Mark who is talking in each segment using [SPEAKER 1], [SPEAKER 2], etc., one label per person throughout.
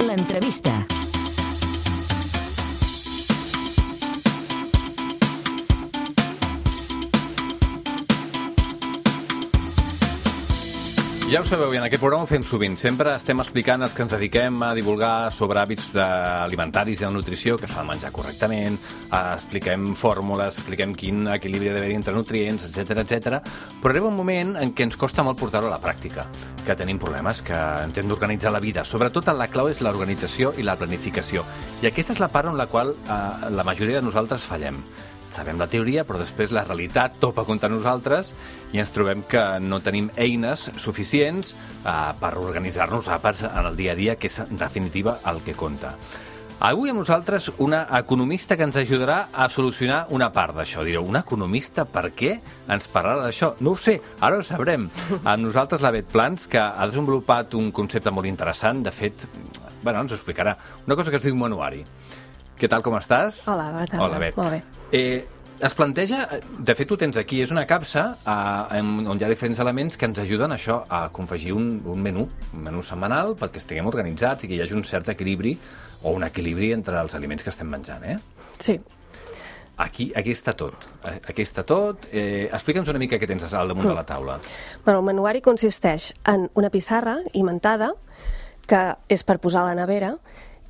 [SPEAKER 1] La entrevista.
[SPEAKER 2] Ja ho sabeu, i en aquest programa ho fem sovint. Sempre estem explicant els que ens dediquem a divulgar sobre hàbits alimentaris i de nutrició, que s'ha de menjar correctament, eh, expliquem fórmules, expliquem quin equilibri ha d'haver entre nutrients, etc etc. Però arriba un moment en què ens costa molt portar-ho a la pràctica, que tenim problemes, que ens hem d'organitzar la vida. Sobretot la clau és l'organització i la planificació. I aquesta és la part en la qual eh, la majoria de nosaltres fallem sabem la teoria, però després la realitat topa contra nosaltres i ens trobem que no tenim eines suficients eh, per organitzar-nos àpats en el dia a dia, que és en definitiva el que compta. Avui amb nosaltres una economista que ens ajudarà a solucionar una part d'això. Direu, una economista per què ens parlarà d'això? No ho sé, ara ho sabrem. Amb nosaltres la Bet Plans, que ha desenvolupat un concepte molt interessant. De fet, bueno, ens ho explicarà. Una cosa que es diu manuari. Què tal, com estàs?
[SPEAKER 3] Hola, bona tarda.
[SPEAKER 2] Hola, Bet.
[SPEAKER 3] Molt bé.
[SPEAKER 2] Eh, es planteja, de fet ho tens aquí, és una capsa eh, on hi ha diferents elements que ens ajuden a això, a confegir un, un menú, un menú setmanal perquè estiguem organitzats i que hi hagi un cert equilibri o un equilibri entre els aliments que estem menjant, eh?
[SPEAKER 3] Sí.
[SPEAKER 2] Aquí, aquí està tot. Eh, Aquí està tot. Eh, Explica'ns una mica què tens al damunt de la taula.
[SPEAKER 3] Bueno, el manuari consisteix en una pissarra imantada, que és per posar a la nevera,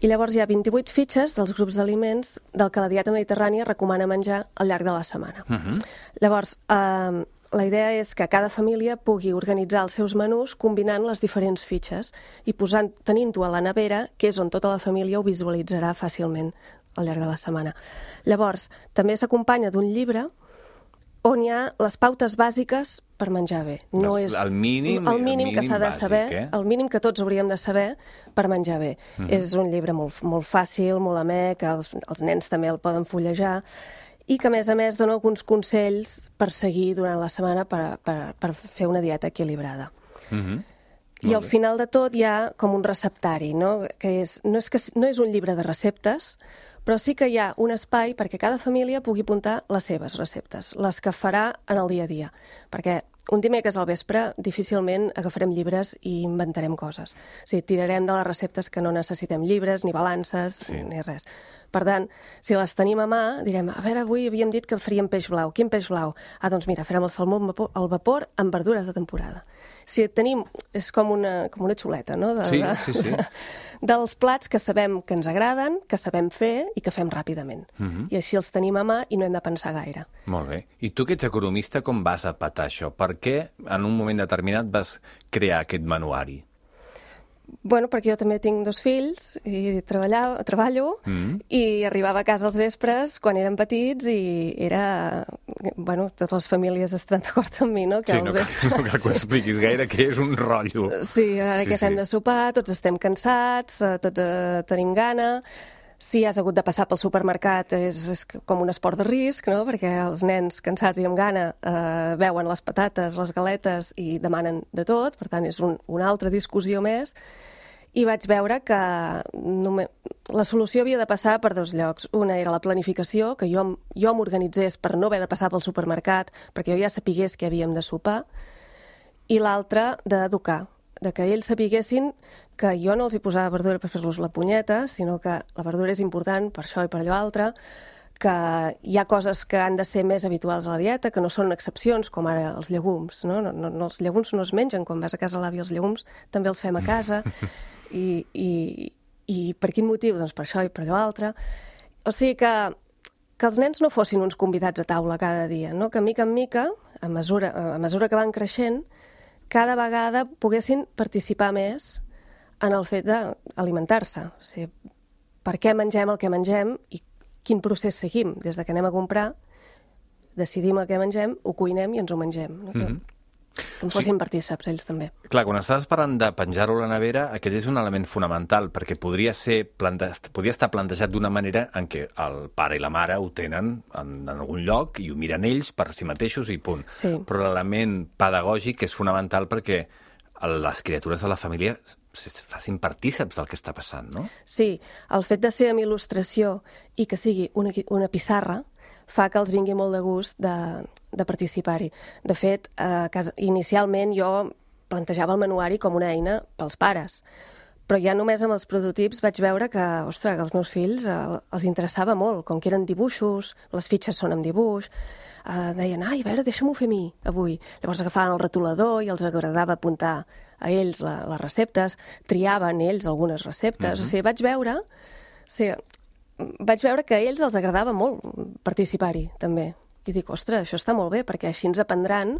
[SPEAKER 3] i llavors hi ha 28 fitxes dels grups d'aliments del que la dieta mediterrània recomana menjar al llarg de la setmana.
[SPEAKER 2] Uh -huh.
[SPEAKER 3] Llavors, eh, la idea és que cada família pugui organitzar els seus menús combinant les diferents fitxes i posant tenint-ho a la nevera, que és on tota la família ho visualitzarà fàcilment al llarg de la setmana. Llavors, també s'acompanya d'un llibre on hi ha les pautes bàsiques per menjar bé. No
[SPEAKER 2] Les-
[SPEAKER 3] és
[SPEAKER 2] el mínim-
[SPEAKER 3] el mínim
[SPEAKER 2] el
[SPEAKER 3] que s'ha de
[SPEAKER 2] mínim
[SPEAKER 3] saber,
[SPEAKER 2] bàsic, eh?
[SPEAKER 3] el mínim que tots hauríem de saber per menjar bé. És un llibre molt, molt fàcil, molt amè, que els, els nens també el poden fullejar i que, a més a més, dona alguns consells per seguir durant la setmana per, per, per fer una dieta equilibrada.
[SPEAKER 2] Uh -huh.
[SPEAKER 3] I al final de tot hi ha com un receptari, no? que és, no, és que, no és un llibre de receptes, però sí que hi ha un espai perquè cada família pugui apuntar les seves receptes, les que farà en el dia a dia. Perquè un dimecres al vespre difícilment agafarem llibres i inventarem coses. O sigui, tirarem de les receptes que no necessitem llibres, ni balances,
[SPEAKER 2] Sí.
[SPEAKER 3] ni res. Per tant, si les tenim a mà, direm, a veure, avui havíem dit que faríem peix blau. Quin peix blau? Ah, doncs mira, farem el salmó al vapor amb verdures de temporada. Si tenim, és com una, com una xuleta, no? De,
[SPEAKER 2] Sí, sí, sí.
[SPEAKER 3] dels plats que sabem que ens agraden, que sabem fer i que fem ràpidament.
[SPEAKER 2] Mhm.
[SPEAKER 3] I així els tenim a mà i no hem de pensar gaire.
[SPEAKER 2] Molt bé. I tu que ets economista, com vas a patar això? Per què en un moment determinat vas crear aquest manuari?
[SPEAKER 3] Bueno, perquè jo també tinc dos fills i treballava, treballo
[SPEAKER 2] Mm.
[SPEAKER 3] i arribava a casa els vespres quan eren petits i era... Bueno, totes les famílies estan d'acord amb mi, no?
[SPEAKER 2] Sí,
[SPEAKER 3] al
[SPEAKER 2] no
[SPEAKER 3] vespre-
[SPEAKER 2] no cal que ho expliquis gaire, que és un rotllo.
[SPEAKER 3] Sí, ara
[SPEAKER 2] Sí,
[SPEAKER 3] sí, que fem
[SPEAKER 2] sí.
[SPEAKER 3] de sopar, tots estem cansats, eh, tots eh, tenim gana. Si has hagut de passar pel supermercat és, és com un esport de risc, no? perquè els nens cansats i amb gana eh, veuen les patates, les galetes i demanen de tot, per tant és un, una altra discussió més. I vaig veure que només... la solució havia de passar per dos llocs. Una era la planificació, que jo, jo m'organitzés per no haver de passar pel supermercat, perquè jo ja sapigués que havíem de sopar, i l'altra d'educar, de que ells sapiguessin que jo no els hi posava verdura per fer-los la punyeta, sinó que la verdura és important per això i per allò altre, que hi ha coses que han de ser més habituals a la dieta, que no són excepcions, com ara els llegums. No? No, no, els llegums no es mengen. Quan vas a casa a l'avi, els llegums també els fem a casa. I, i, I per quin motiu? Doncs per això i per allò altre. O sigui que, que els nens no fossin uns convidats a taula cada dia, no? que mica en mica, a mesura, a mesura que van creixent, cada vegada poguessin participar més en el fet d'alimentar-se. O sigui, per què mengem el que mengem i quin procés seguim. Des de que anem a comprar, decidim el que mengem, ho cuinem i ens ho mengem. No? Que, que en fossin partíceps, ells també.
[SPEAKER 2] Clar, quan estàs parlant de penjar-ho a la nevera, aquest és un element fonamental, perquè podria, ser plante... podria estar plantejat d'una manera en què el pare i la mare ho tenen en, en algun lloc i ho miren ells per si mateixos i punt.
[SPEAKER 3] Sí.
[SPEAKER 2] Però l'element pedagògic és fonamental perquè les criatures de la família es facin partíceps del que està passant, no?
[SPEAKER 3] Sí, el fet de ser amb il·lustració i que sigui una, una pissarra fa que els vingui molt de gust de, de participar-hi. De fet, a casa, inicialment jo plantejava el manuari com una eina pels pares, Però ja només amb els prototips vaig veure que, ostres, que als meus fills eh, els interessava molt, com que eren dibuixos, les fitxes són amb dibuix, eh, deien, ai, a veure, deixa'm-ho fer a mi, avui. Llavors agafaven el retolador i els agradava apuntar a ells la, les receptes, triaven ells algunes receptes, mm -hmm. o sigui, vaig veure... O sigui, vaig veure que a ells els agradava molt participar-hi, també. I dic, ostres, això està molt bé, perquè així ens aprendran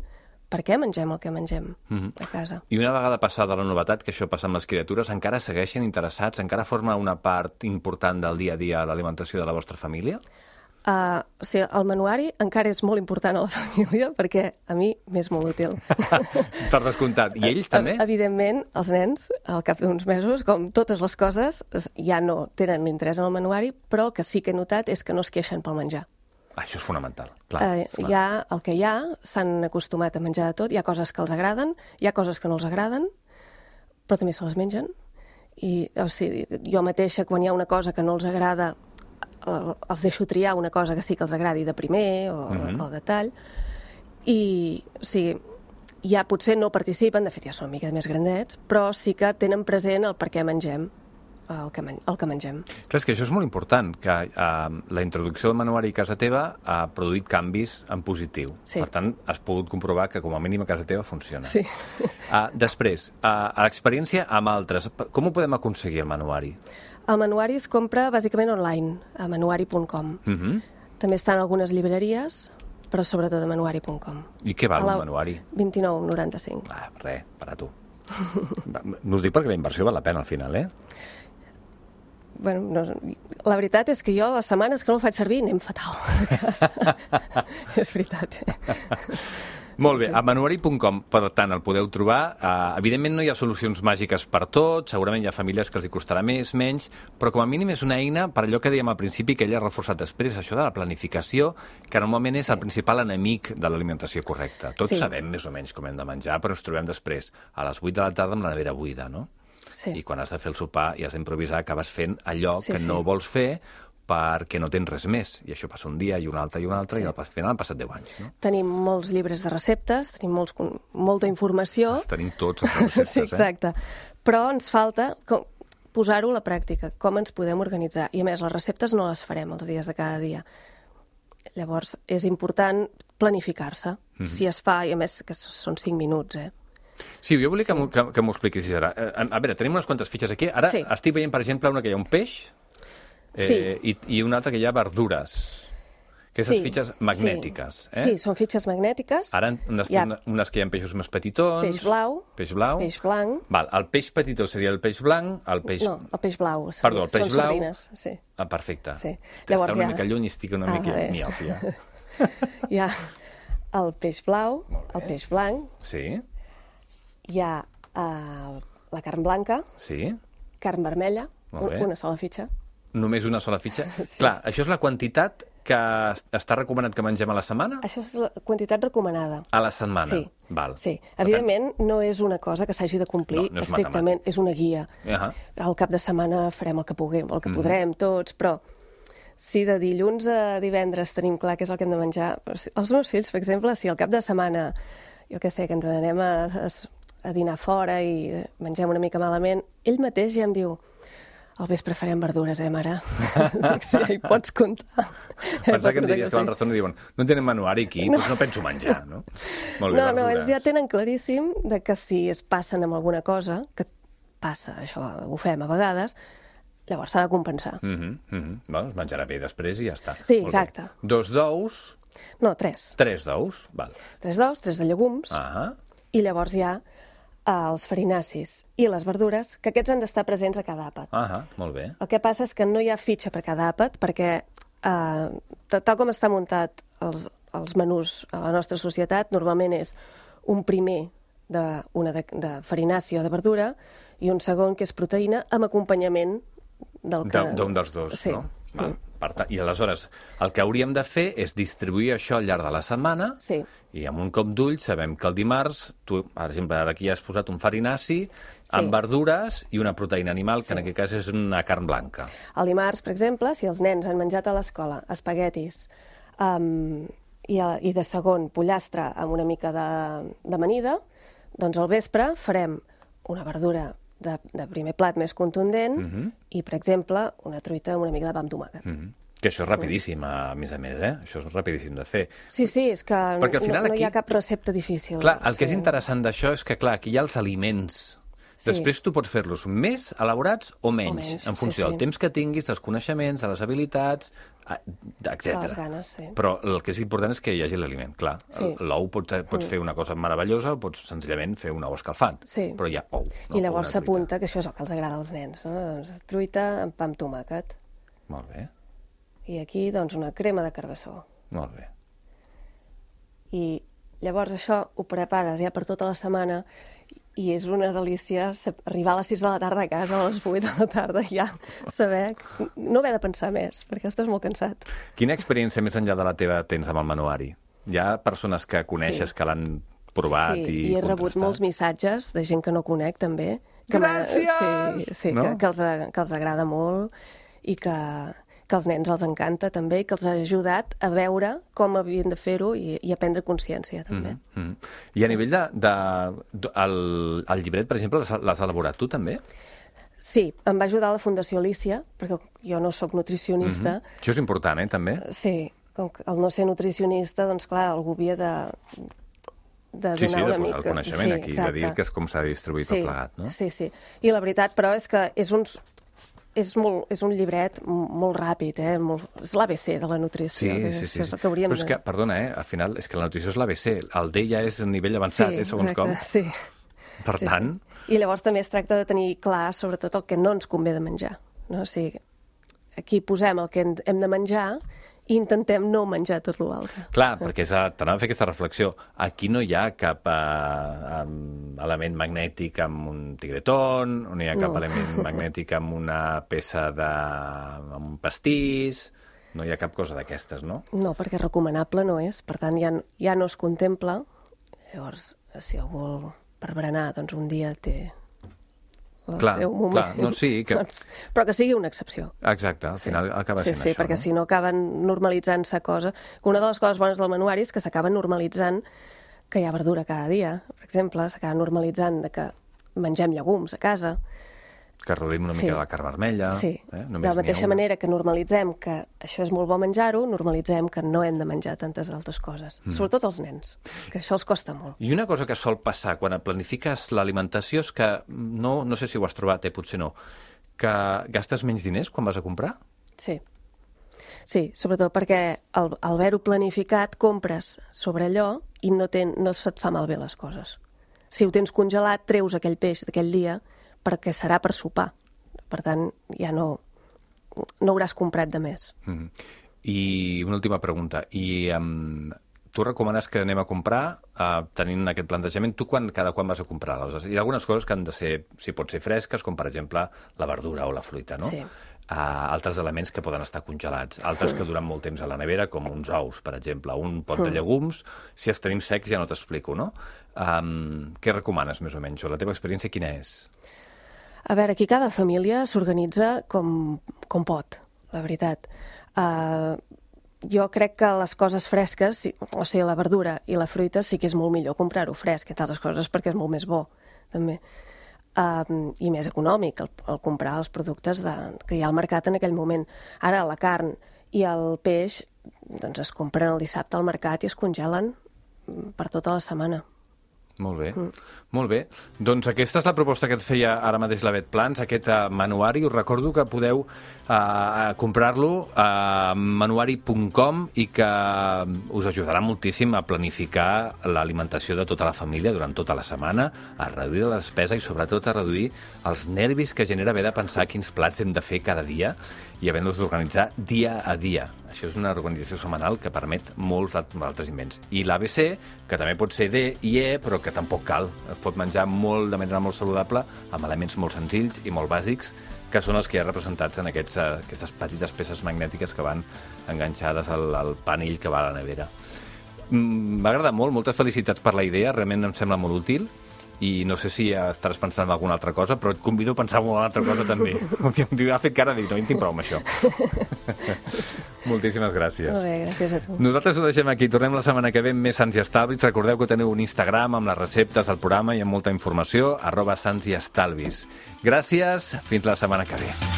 [SPEAKER 3] per què mengem el que mengem mm -hmm. a casa.
[SPEAKER 2] I una vegada passada la novetat, que això passa amb les criatures, encara segueixen interessats? Encara forma una part important del dia a dia l'alimentació de la vostra família?
[SPEAKER 3] Uh, o sigui, el manuari encara és molt important a la família perquè a mi m'és molt útil.
[SPEAKER 2] per descomptat. I ells també?
[SPEAKER 3] Evidentment, els nens, al cap d'uns mesos, com totes les coses, ja no tenen interès en el manuari, però el que sí que he notat és que no es queixen pel menjar.
[SPEAKER 2] Això és fonamental, clar.
[SPEAKER 3] Eh, clar. Hi ha el que hi ha, s'han acostumat a menjar de tot, hi ha coses que els agraden, hi ha coses que no els agraden, però també se les mengen. I o sigui, jo mateixa, quan hi ha una cosa que no els agrada, els deixo triar una cosa que sí que els agradi de primer o, mhm. -huh. o de tall. I, o sigui, ja potser no participen, de fet ja són una mica més grandets, però sí que tenen present el per què mengem el que, men el que mengem.
[SPEAKER 2] Clar, és que això és molt important, que uh, la introducció del manuari a casa teva ha produït canvis en positiu.
[SPEAKER 3] Sí.
[SPEAKER 2] Per tant, has pogut comprovar que com a mínim a casa teva funciona.
[SPEAKER 3] Sí.
[SPEAKER 2] Uh, després, a l'experiència amb altres, com ho podem aconseguir, el manuari?
[SPEAKER 3] El manuari es compra bàsicament online, a manuari.com. Uh -huh. També estan algunes llibreries, però sobretot a manuari.com.
[SPEAKER 2] I què val un manuari?
[SPEAKER 3] 29,95.
[SPEAKER 2] Ah, res, per a tu. no ho dic perquè la inversió val la pena al final, eh?
[SPEAKER 3] bueno, no, la veritat és que jo les setmanes que no el faig servir anem fatal és veritat.
[SPEAKER 2] Molt bé, sí, a manuari.com, per tant, el podeu trobar. Uh, evidentment no hi ha solucions màgiques per tot, segurament hi ha famílies que els hi costarà més, menys, però com a mínim és una eina per allò que dèiem al principi, que ella ha reforçat després, això de la planificació, que normalment és sí. el principal enemic de l'alimentació correcta. Tots sí. sabem més o menys com hem de menjar, però ens trobem després, a les 8 de la tarda, amb la nevera buida, no?
[SPEAKER 3] Sí.
[SPEAKER 2] I quan has de fer el sopar i has d'improvisar, acabes fent allò
[SPEAKER 3] sí,
[SPEAKER 2] que
[SPEAKER 3] sí.
[SPEAKER 2] no vols fer perquè no tens res més. I això passa un dia i un altre i un altre sí. i al final han passat 10 anys. No?
[SPEAKER 3] Tenim molts llibres de receptes, tenim molts, molta informació.
[SPEAKER 2] Els tenim tots, els receptes,
[SPEAKER 3] sí, exacte. Eh? Però ens falta posar-ho a la pràctica, com ens podem organitzar. I a més, les receptes no les farem els dies de cada dia. Llavors, és important planificar-se. Mm -hmm. Si es fa, i a més que són 5 minuts, eh?
[SPEAKER 2] Sí, jo volia sí. que, que, que m'ho expliquessis ara. A, eh, a veure, tenim unes quantes fitxes aquí. Ara
[SPEAKER 3] sí.
[SPEAKER 2] estic veient, per exemple, una que hi ha un peix eh,
[SPEAKER 3] sí.
[SPEAKER 2] i, i una altra que hi ha verdures. Aquestes sí, fitxes magnètiques.
[SPEAKER 3] Sí.
[SPEAKER 2] Eh?
[SPEAKER 3] sí, són fitxes magnètiques.
[SPEAKER 2] Ara unes, ha... unes que hi ha peixos més petitons.
[SPEAKER 3] Peix blau.
[SPEAKER 2] Peix blau.
[SPEAKER 3] Peix blanc.
[SPEAKER 2] Val, el peix petitó seria el peix blanc, el peix...
[SPEAKER 3] No, el peix blau.
[SPEAKER 2] Seria. Perdó, el peix
[SPEAKER 3] són
[SPEAKER 2] blau.
[SPEAKER 3] Sardines, sí.
[SPEAKER 2] Ah, perfecte.
[SPEAKER 3] Sí.
[SPEAKER 2] Llavors, Està una ja... mica lluny i estic una ah, mica bé. miòpia.
[SPEAKER 3] hi ha el peix blau, el peix blanc.
[SPEAKER 2] Sí
[SPEAKER 3] hi ha uh, la carn blanca,
[SPEAKER 2] sí.
[SPEAKER 3] carn vermella, una sola fitxa.
[SPEAKER 2] Només una sola fitxa? sí. Clar, això és la quantitat que està recomanat que mengem a la setmana?
[SPEAKER 3] Això és la quantitat recomanada.
[SPEAKER 2] A la setmana?
[SPEAKER 3] Sí.
[SPEAKER 2] Val.
[SPEAKER 3] Sí. Evidentment, no és una cosa que s'hagi de complir no, no és estrictament, matemàtic. és una guia. Uh -huh. Al cap de setmana farem el que puguem, el que uh mhm. -huh. podrem tots, però si de dilluns a divendres tenim clar què és el que hem de menjar... Els meus fills, per exemple, si al cap de setmana, jo què sé, que ens n'anem a, a a dinar fora i mengem una mica malament, ell mateix ja em diu al vespre farem verdures, eh, mare? sí, hi pots comptar.
[SPEAKER 2] Pensar que em diries que, que al restaurant diuen no tenen manuari aquí, no. doncs no penso menjar, no?
[SPEAKER 3] Molt bé, no, no, ells ja tenen claríssim de que si es passen amb alguna cosa, que passa, això ho fem a vegades, llavors s'ha de compensar.
[SPEAKER 2] Mm -hmm, mm -hmm. Bueno, es menjarà bé després i ja està.
[SPEAKER 3] Sí, exacte.
[SPEAKER 2] Dos d'ous...
[SPEAKER 3] No, tres.
[SPEAKER 2] Tres d'ous, val.
[SPEAKER 3] Tres d'ous, tres de llegums,
[SPEAKER 2] ah
[SPEAKER 3] i llavors ja els farinacis i les verdures, que aquests han d'estar presents a cada àpat.
[SPEAKER 2] Ah, molt bé.
[SPEAKER 3] El que passa és que no hi ha fitxa per cada àpat, perquè eh, tal com està muntat els, els menús a la nostra societat, normalment és un primer de, una de, de farinàcia o de verdura i un segon que és proteïna amb acompanyament del que...
[SPEAKER 2] D'un dels dos,
[SPEAKER 3] sí.
[SPEAKER 2] no? Val. Per I aleshores, el que hauríem de fer és distribuir això al llarg de la setmana
[SPEAKER 3] sí.
[SPEAKER 2] i amb un cop d'ull sabem que el dimarts, tu, per exemple, ara aquí has posat un farinaci sí. amb verdures i una proteïna animal, sí. que en aquest cas és una carn blanca.
[SPEAKER 3] El dimarts, per exemple, si els nens han menjat a l'escola espaguetis um, i, i de segon pollastre amb una mica de, d'amanida, doncs al vespre farem una verdura de, de primer plat més contundent
[SPEAKER 2] Mhm.
[SPEAKER 3] i, per exemple, una truita amb una mica de pa amb tomàquet.
[SPEAKER 2] Mm. Que això és rapidíssim, a més a més, eh? Això és rapidíssim de fer.
[SPEAKER 3] Sí, sí, és que
[SPEAKER 2] Perquè al final
[SPEAKER 3] no, no hi ha
[SPEAKER 2] aquí-
[SPEAKER 3] cap recepta difícil.
[SPEAKER 2] Clar, el que és
[SPEAKER 3] Sí.
[SPEAKER 2] interessant d'això és que, clar, aquí hi ha els aliments.
[SPEAKER 3] Sí.
[SPEAKER 2] Després tu pots fer-los més elaborats o menys,
[SPEAKER 3] menys,
[SPEAKER 2] en
[SPEAKER 3] sí,
[SPEAKER 2] funció
[SPEAKER 3] sí.
[SPEAKER 2] del temps que tinguis, dels coneixements, de les habilitats, etc.
[SPEAKER 3] sí.
[SPEAKER 2] Però el que és important és que hi hagi l'aliment, clar.
[SPEAKER 3] Sí.
[SPEAKER 2] L'ou pots, pots fer una cosa meravellosa o pots senzillament fer un ou escalfat.
[SPEAKER 3] Sí.
[SPEAKER 2] Però hi ha ou. No?
[SPEAKER 3] I
[SPEAKER 2] O
[SPEAKER 3] llavors s'apunta que això és el que els agrada als nens, no? Doncs truita amb pa amb tomàquet.
[SPEAKER 2] Molt bé,
[SPEAKER 3] I aquí, doncs, una crema de carbassó.
[SPEAKER 2] molt bé.
[SPEAKER 3] I llavors això ho prepares ja per tota la setmana i és una delícia arribar a les 6 de la tarda a casa o a les 8 de la tarda ja saber... No haver de pensar més, perquè estàs molt cansat.
[SPEAKER 2] Quina experiència més enllà de la teva tens amb el manuari? Hi ha persones que coneixes
[SPEAKER 3] Sí.
[SPEAKER 2] que l'han provat
[SPEAKER 3] sí,
[SPEAKER 2] i
[SPEAKER 3] i he rebut molts missatges de gent que no conec, també. Que
[SPEAKER 2] Gràcies!
[SPEAKER 3] Sí, sí
[SPEAKER 2] No?
[SPEAKER 3] que, que, els, que els agrada molt i que, que als nens els encanta també i que els ha ajudat a veure com havien de fer-ho i, i a prendre consciència també.
[SPEAKER 2] Mm -hmm. I a nivell de... de, de el, el llibret, per exemple, l'has- elaborat tu també?
[SPEAKER 3] Sí, em va ajudar la Fundació Alicia, perquè jo no sóc nutricionista.
[SPEAKER 2] Mhm. Això és important, eh, també?
[SPEAKER 3] Sí, com que al no ser nutricionista, doncs clar, algú havia de, de
[SPEAKER 2] Sí, sí,
[SPEAKER 3] donar
[SPEAKER 2] de posar el
[SPEAKER 3] mica.
[SPEAKER 2] coneixement aquí, de
[SPEAKER 3] exacte.
[SPEAKER 2] dir que és com s'ha de distribuir
[SPEAKER 3] sí,
[SPEAKER 2] tot plegat, no?
[SPEAKER 3] Sí, sí. I la veritat, però, és que és uns és, molt, és un llibret molt ràpid, eh? Molt, és l'ABC de la nutrició.
[SPEAKER 2] Sí,
[SPEAKER 3] que
[SPEAKER 2] sí, sí.
[SPEAKER 3] És el que hauríem
[SPEAKER 2] Però és
[SPEAKER 3] de...
[SPEAKER 2] que, perdona, eh, al final, és que la nutrició és l'ABC. El D ja és a nivell avançat, eh, segons
[SPEAKER 3] exacte,
[SPEAKER 2] com.
[SPEAKER 3] Sí.
[SPEAKER 2] Per
[SPEAKER 3] sí,
[SPEAKER 2] tant,
[SPEAKER 3] Sí. I llavors també es tracta de tenir clar, sobretot, el que no ens convé de menjar. No? O sigui, aquí posem el que hem de menjar i intentem no menjar tot l'altre.
[SPEAKER 2] clar, perquè t'anava a fer aquesta reflexió. Aquí no hi ha cap uh, element magnètic amb un tigretón, no hi ha cap
[SPEAKER 3] No.
[SPEAKER 2] element magnètic amb una peça de... amb un pastís, no hi ha cap cosa d'aquestes, no?
[SPEAKER 3] No, perquè recomanable no és. Per tant, ja, ja no es contempla. Llavors, si algú vol per berenar, doncs un dia té el
[SPEAKER 2] Clar,
[SPEAKER 3] seu moment.
[SPEAKER 2] clar, no, sí, que-
[SPEAKER 3] Doncs, però que sigui una excepció.
[SPEAKER 2] Exacte, al final acaba
[SPEAKER 3] sí,
[SPEAKER 2] sent
[SPEAKER 3] sí,
[SPEAKER 2] això,
[SPEAKER 3] perquè
[SPEAKER 2] no?
[SPEAKER 3] si no acaben normalitzant-se coses. Una de les coses bones del manuari és que s'acaben normalitzant que hi ha verdura cada dia. Per exemple, s'acaba normalitzant de que mengem llegums a casa.
[SPEAKER 2] Que reduïm una
[SPEAKER 3] Sí.
[SPEAKER 2] mica de la carn vermella.
[SPEAKER 3] Sí,
[SPEAKER 2] eh?
[SPEAKER 3] de
[SPEAKER 2] Només
[SPEAKER 3] la
[SPEAKER 2] n'hi ha
[SPEAKER 3] mateixa manera que normalitzem que això és molt bo menjar-ho, normalitzem que no hem de menjar tantes altres coses. Mm. Sobretot els nens, que això els costa molt.
[SPEAKER 2] I una cosa que sol passar quan planifiques l'alimentació és que, no, no sé si ho has trobat, eh, potser no, que gastes menys diners quan vas a comprar?
[SPEAKER 3] Sí. Sí, sobretot perquè al, al haver-ho planificat compres sobre allò i no, ten, no se't fa malbé les coses. Si ho tens congelat, treus aquell peix d'aquell dia perquè serà per sopar. Per tant, ja no, no hauràs comprat de més.
[SPEAKER 2] Mm. I una última pregunta. I um, tu recomanes que anem a comprar uh, tenint aquest plantejament? Tu quan, cada quan vas a comprar? Aleshores, hi ha algunes coses que han de ser, si pot ser fresques, com per exemple la verdura o la fruita, no?
[SPEAKER 3] Sí.
[SPEAKER 2] Uh, altres elements que poden estar congelats, altres que duren molt temps a la nevera, com uns ous, per exemple, un pot de llegums, si els tenim secs ja no t'explico, no? Um, què recomanes, més o menys? O la teva experiència quina és?
[SPEAKER 3] A veure, aquí cada família s'organitza com, com pot, la veritat. Uh, jo crec que les coses fresques, o sigui, la verdura i la fruita, sí que és molt millor comprar-ho fresc, entre altres coses, perquè és molt més bo, també. Uh, I més econòmic, el, el comprar els productes de, que hi ha al mercat en aquell moment. Ara, la carn i el peix doncs es compren el dissabte al mercat i es congelen mm, per tota la setmana.
[SPEAKER 2] Molt bé, mm. molt bé. Doncs aquesta és la proposta que et feia ara mateix la Bet Plans, aquest uh, manuari. Us recordo que podeu uh, comprar-lo a manuari.com i que us ajudarà moltíssim a planificar l'alimentació de tota la família durant tota la setmana, a reduir la despesa i sobretot a reduir els nervis que genera haver de pensar quins plats hem de fer cada dia i havent-los d'organitzar dia a dia. Això és una organització setmanal que permet molts alt- altres invents. I l'ABC, que també pot ser D i E, però que tampoc cal. Es pot menjar molt de manera molt saludable amb elements molt senzills i molt bàsics que són els que hi ha representats en aquests, eh, aquestes petites peces magnètiques que van enganxades al, al panell que va a la nevera. Mm, M'ha agradat molt, moltes felicitats per la idea, realment em sembla molt útil i no sé si estaràs pensant en alguna altra cosa, però et convido a pensar en alguna altra cosa també. Ha fet cara de dir, no, en tinc prou amb això. Moltíssimes gràcies.
[SPEAKER 3] Molt bé, gràcies a tu.
[SPEAKER 2] Nosaltres ho deixem aquí. Tornem la setmana que ve amb més Sants i Estalvis. Recordeu que teniu un Instagram amb les receptes del programa i amb molta informació, arroba Sants i Estalvis. Gràcies, fins la setmana que ve.